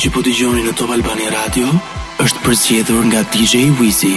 që po dëgjoni në Top Albani Radio është përzgjedhur nga DJ Wizi.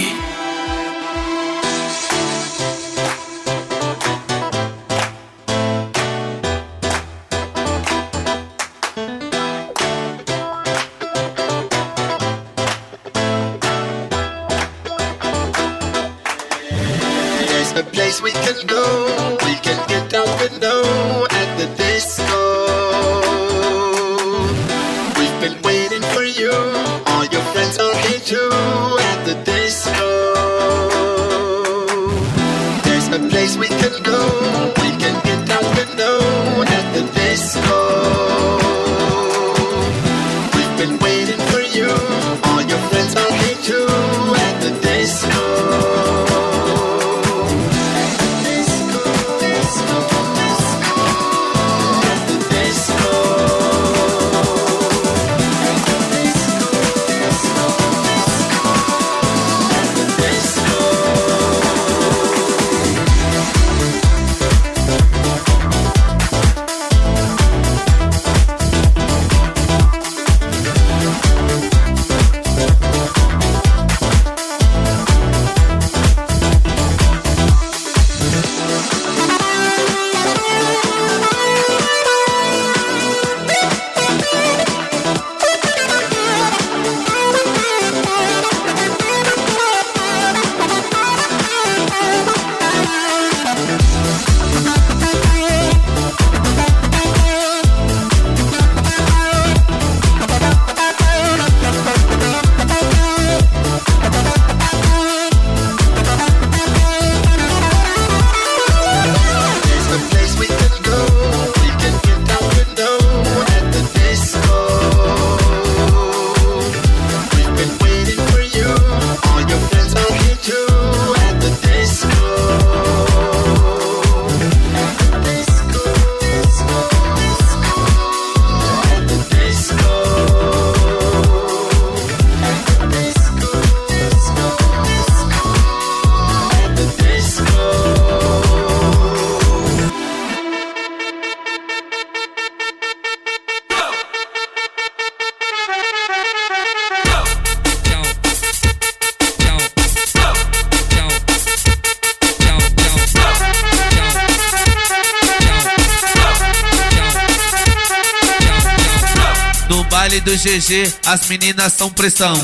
GG, as meninas são pressão.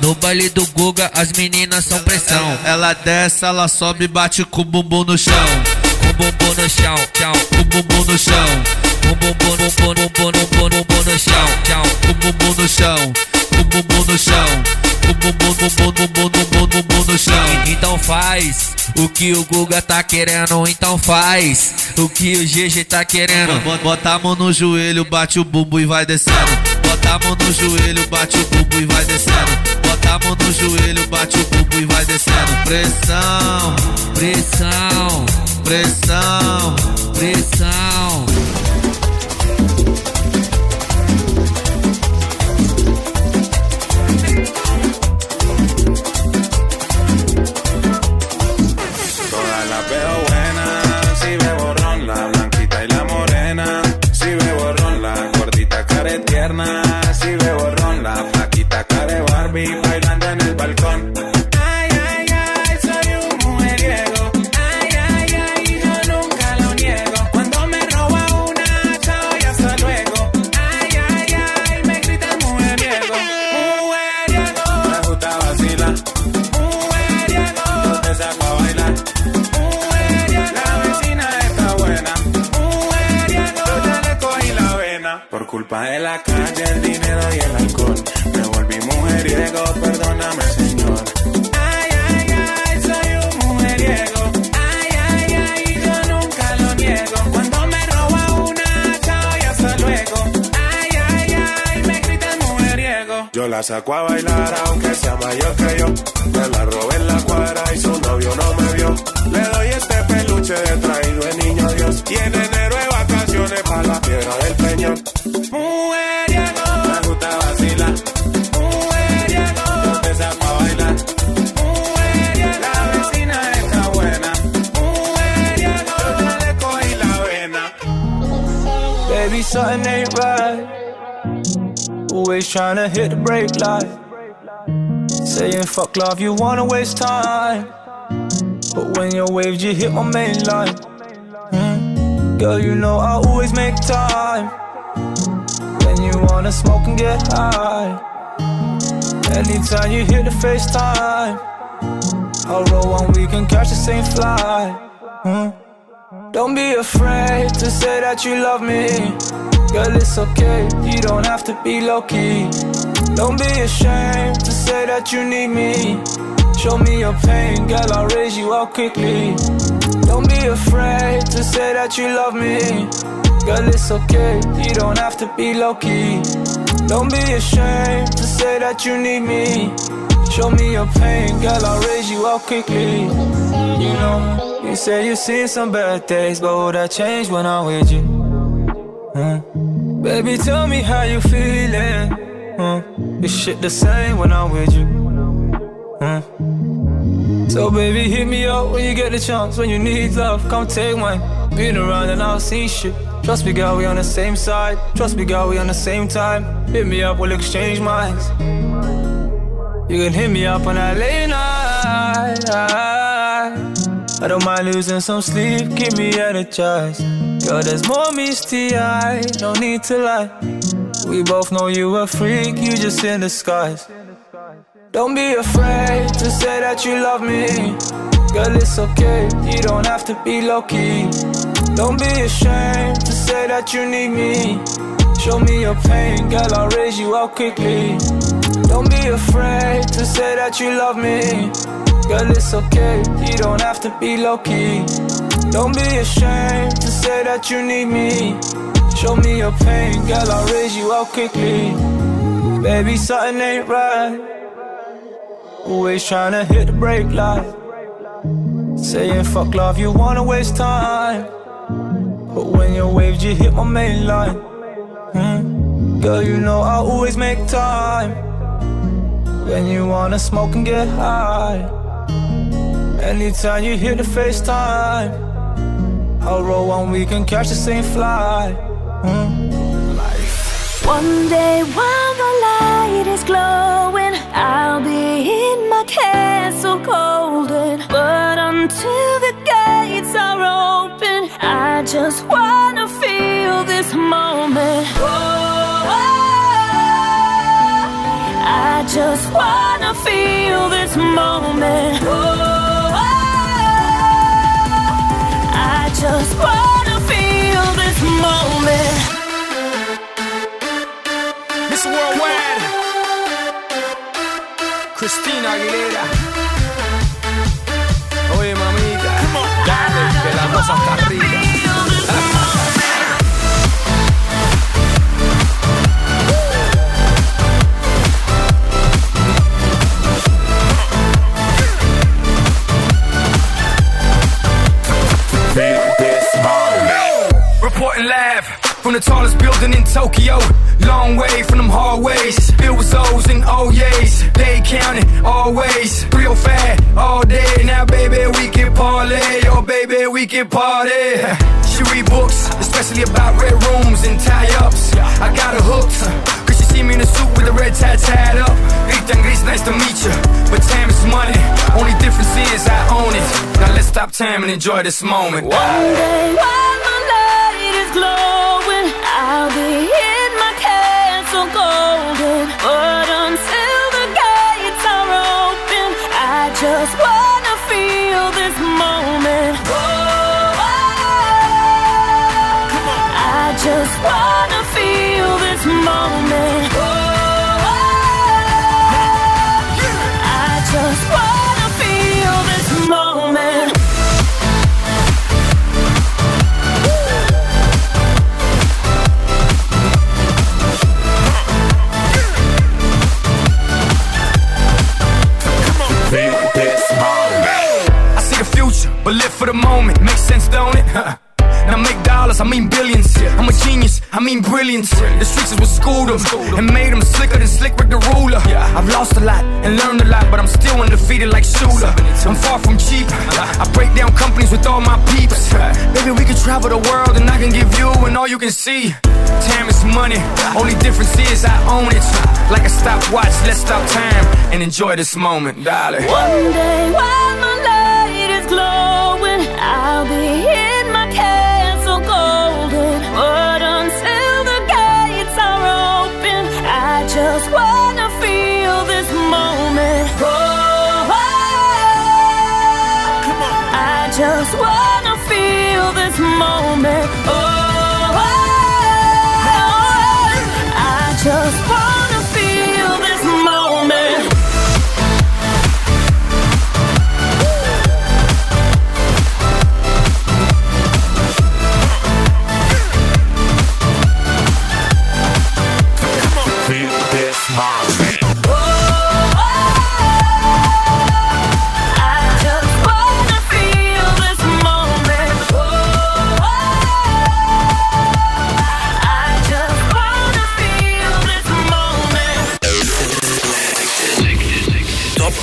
No baile do Guga, as meninas são pressão. Ela desce, ela sobe, bate com o bumbum no chão. Com o bumbum no chão, tchau, com o bumbum no chão. Com o bumbum, bumbum, bumbum, bumbum, bumbum no chão, tchau, com o bumbum no chão. Com o bumbum no chão. Bumbum, bumbum no chão. Então faz o que o Guga tá querendo, então faz o que o GG tá querendo. Bota a mão no joelho, bate o bumbo e vai descendo. Bota a mão no joelho, bate o bumbum e vai descendo. Bota a mão no joelho, bate o bumbum e vai descendo. Pressão, pressão, pressão, pressão. La saco a bailar, aunque sea mayor que yo. Me la robé en la cuadra y su novio no me vio. Le doy este peluche de traído de niño Dios. Y en enero de vacaciones para la piedra del peñón. Mujeriego, me gusta vacilar. Mujeriego, yo te saco a bailar. Mujeriego, la vecina está buena. Mujeriego, yo le cogí la vena. Baby, something ain't right. Always trying to hit the brake light. Saying fuck love, you wanna waste time. But when your waves, you hit my main line. Mm. Girl, you know I always make time. When you wanna smoke and get high. Anytime you hit the FaceTime. I'll roll one, we can catch the same flight. Mm. Don't be afraid to say that you love me. Girl, it's okay, you don't have to be low key. Don't be ashamed to say that you need me. Show me your pain, girl, I'll raise you up quickly. Don't be afraid to say that you love me. Girl, it's okay, you don't have to be low key. Don't be ashamed to say that you need me. Show me your pain, girl, I'll raise you up quickly. You know, you said you've seen some bad days, but will that change when I'm with you? Baby, tell me how you feeling. Hmm? Is shit the same when I'm with you? So baby, hit me up when you get the chance. When you need love, come take mine. Been around and I've seen shit. Trust me, girl, we on the same side. Trust me, girl, we on the same time. Hit me up, we'll exchange minds. You can hit me up on that late night. I don't mind losing some sleep, keep me energized. Girl, there's more misty eye, no need to lie. We both know you a freak, you just in disguise. Don't be afraid to say that you love me. Girl, it's okay, you don't have to be low key. Don't be ashamed to say that you need me. Show me your pain, girl, I'll raise you up quickly. Don't be afraid to say that you love me. Girl, it's okay, you don't have to be low key. Don't be ashamed to say that you need me. Show me your pain, girl, I'll raise you up quickly. Baby, something ain't right. Always trying to hit the brake light. Saying fuck love, you wanna waste time. But when your waves, you hit my main line. Hmm? Girl, you know I always make time. When you wanna smoke and get high. Anytime you hit the FaceTime. I'll roll one, we can catch the same flight. Hmm? One day while the light is glowing, I'll be in my castle golden. But until the gates are open, I just wanna feel this moment. Oh, I just wanna feel this moment. Oh, just wanna feel this moment. Miss Worldwide, Christina Aguilera. Oye, mamita, dale, que la cosa está the tallest building in Tokyo. Long way from them hallways. Filled with O's and oh O's. They counting always. Real fat all day. Now, baby, we can parlay. Oh, baby, we can party. She read books, especially about red rooms and tie ups. I got her hooked. Cause she see me in a suit with a red tie tied up. Christian Grey, nice to meet you. But time is money. Only difference is I own it. Now let's stop time and enjoy this moment. One day is glowing, I'll be in my castle golden. But mean billions. I'm a genius, I mean brilliance. The streets is what schooled them and made them slicker than slick with the ruler. I've lost a lot and learned a lot, but I'm still undefeated like Shula. I'm far from cheap. I break down companies with all my peeps. Maybe we can travel the world and I can give you and all you can see. Time is money, only difference is I own it. Like a stopwatch, let's stop time and enjoy this moment, darling. One day while my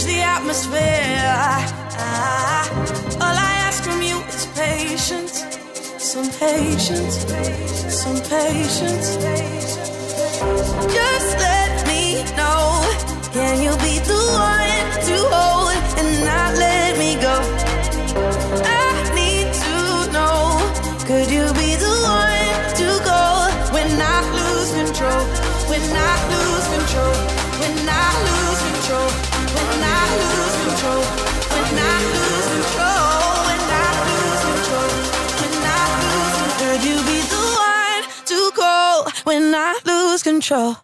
Change the atmosphere. All I ask from you is patience, some patience, some patience. Just let me know. Can you be the one to hold and not let control?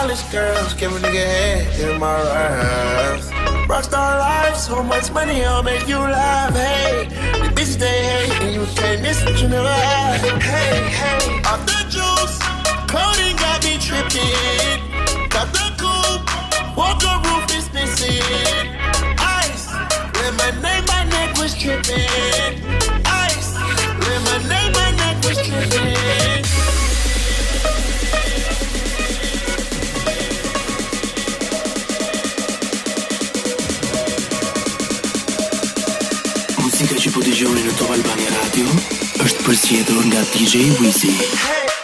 College girls give a nigga head in my raps. Rockstar life, so much money, I'll make you laugh. Hey, the bitch they hate, and you can't miss what you never had. Hey, hey, off the juice, clothing got me tripping. Got the coupe, walker përzgjedhur nga DJ Wizzy. Guess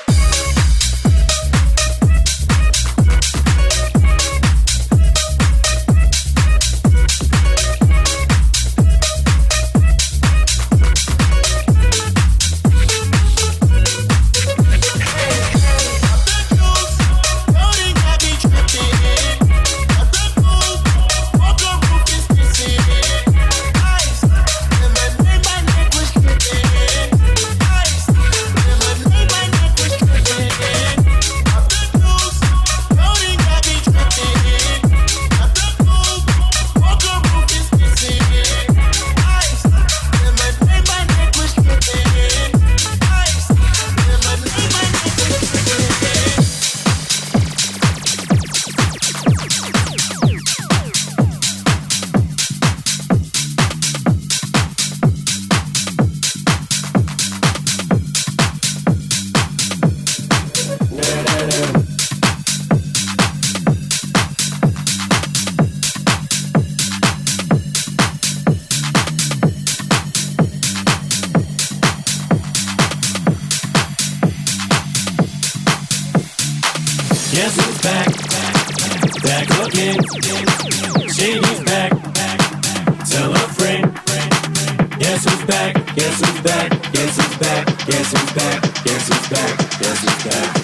Back back. Tell a friend. Guess who's back? Guess who's back? Guess who's back? Guess who's back? Guess who's back? Guess who's back?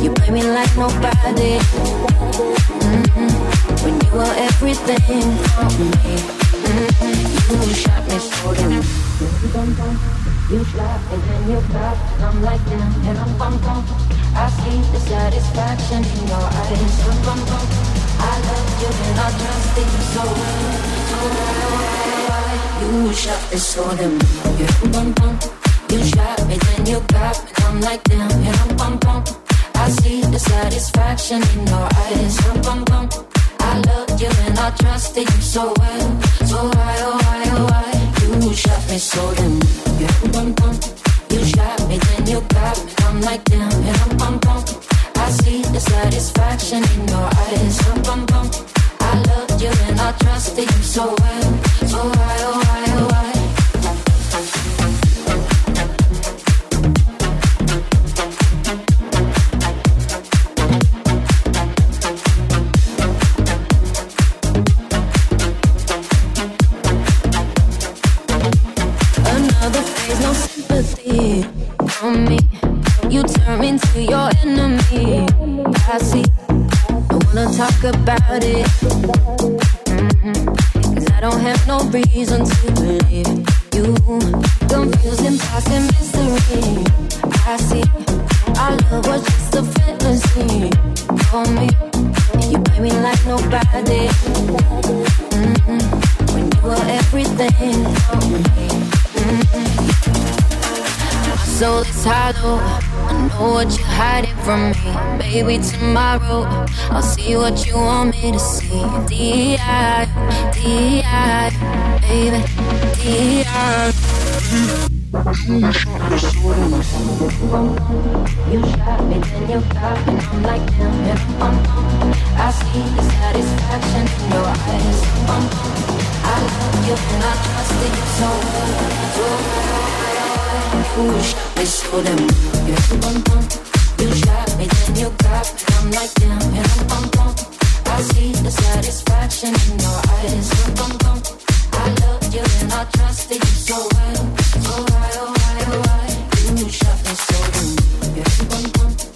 You play me like nobody. Mm-hmm. When you were everything for me, mm-hmm. you shot me so damn. You shot and then you popped, and I'm like damn, and I'm bum bum. I see the satisfaction in your eyes, I'm bum bum. I love you and I trust in you so well, so well. You shot me so damn, you bum bum. You shot me, then you got me, I'm like damn, and I'm bum bum. I see the satisfaction in your eyes. I loved you and I trusted you so well. So why, oh, why, oh, why? You shot me so damn. You shot me, then you got me. I'm like, damn. I see the satisfaction in your eyes. I loved you and I trusted you so well. So why, oh, why, oh, why? for me. You turn into your enemy. I see. I wanna talk about it. Mm-hmm. Cause I don't have no reason to believe you. Confusing past and mystery. I see. Our love was just a fantasy for me. You play me like nobody. Mm-hmm. When you were everything for me. Mm-hmm soul is hollow. I know what you're hiding from me. Baby, tomorrow I'll see what you want me to see. D.I. D.I. Baby, D.I. You shot me, You shot me, then you got me. I'm like damn. and I'm, I see the satisfaction in your eyes. I'm, I love you, and I trusted you so, so push, wish for them. You have to bump, bump. You shot me, then you got me. I'm like damn, and I'm bump, bump. I see the satisfaction in your eyes. I'm bump, bump. I loved you and I trusted you so well, so why, oh why, oh why? You shot me so dumb. You have to bump, bump.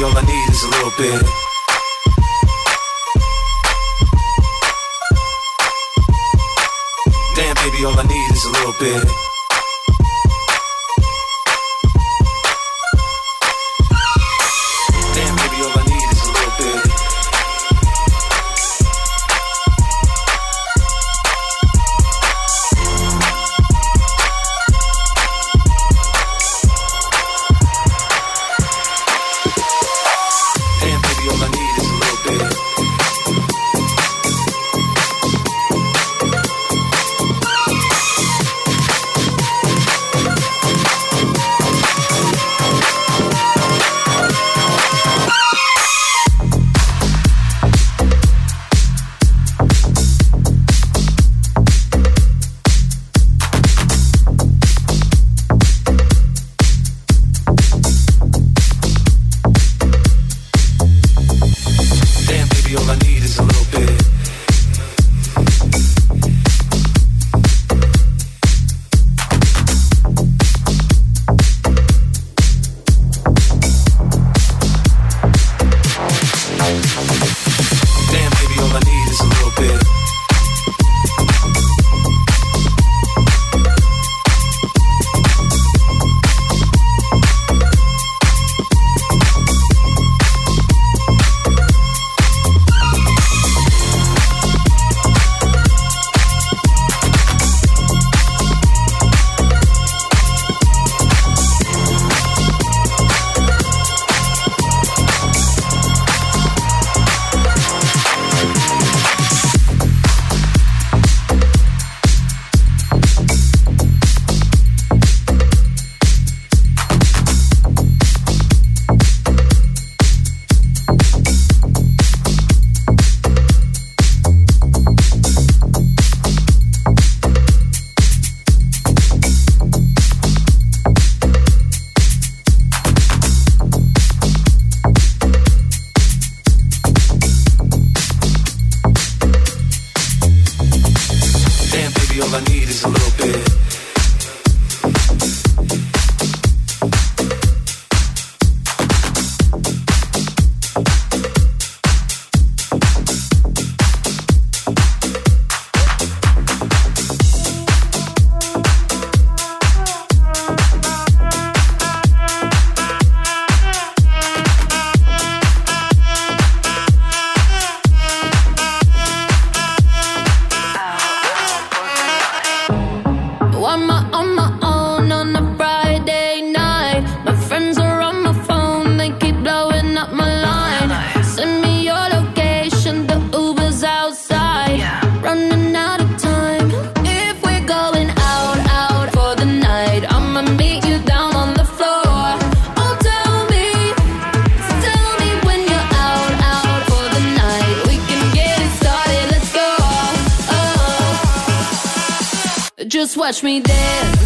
Baby, all I need is a little bit. Damn, baby, all I need is a little bit. watch me dance.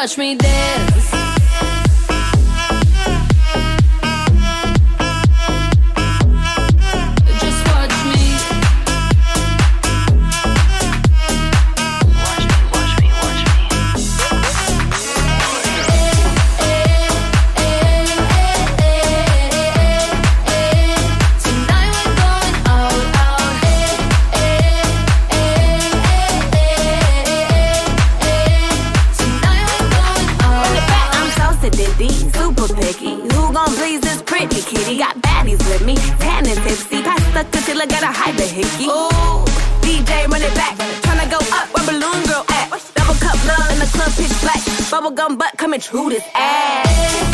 Watch me dance. Pretty kitty? Got baddies with me, tan and tipsy. Pass the concealer, gotta hide the hickey. Ooh, DJ run it back, tryna go up where balloon girl at. Double cup love in the club, pitch black. Bubblegum butt coming true this ass.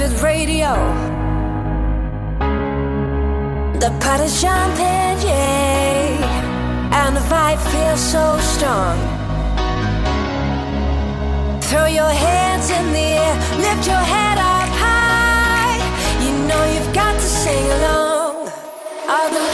private radio. The party's jumping, yeah, and the vibe feels so strong. Throw your hands in the air, lift your head up high. You know you've got to sing along. All the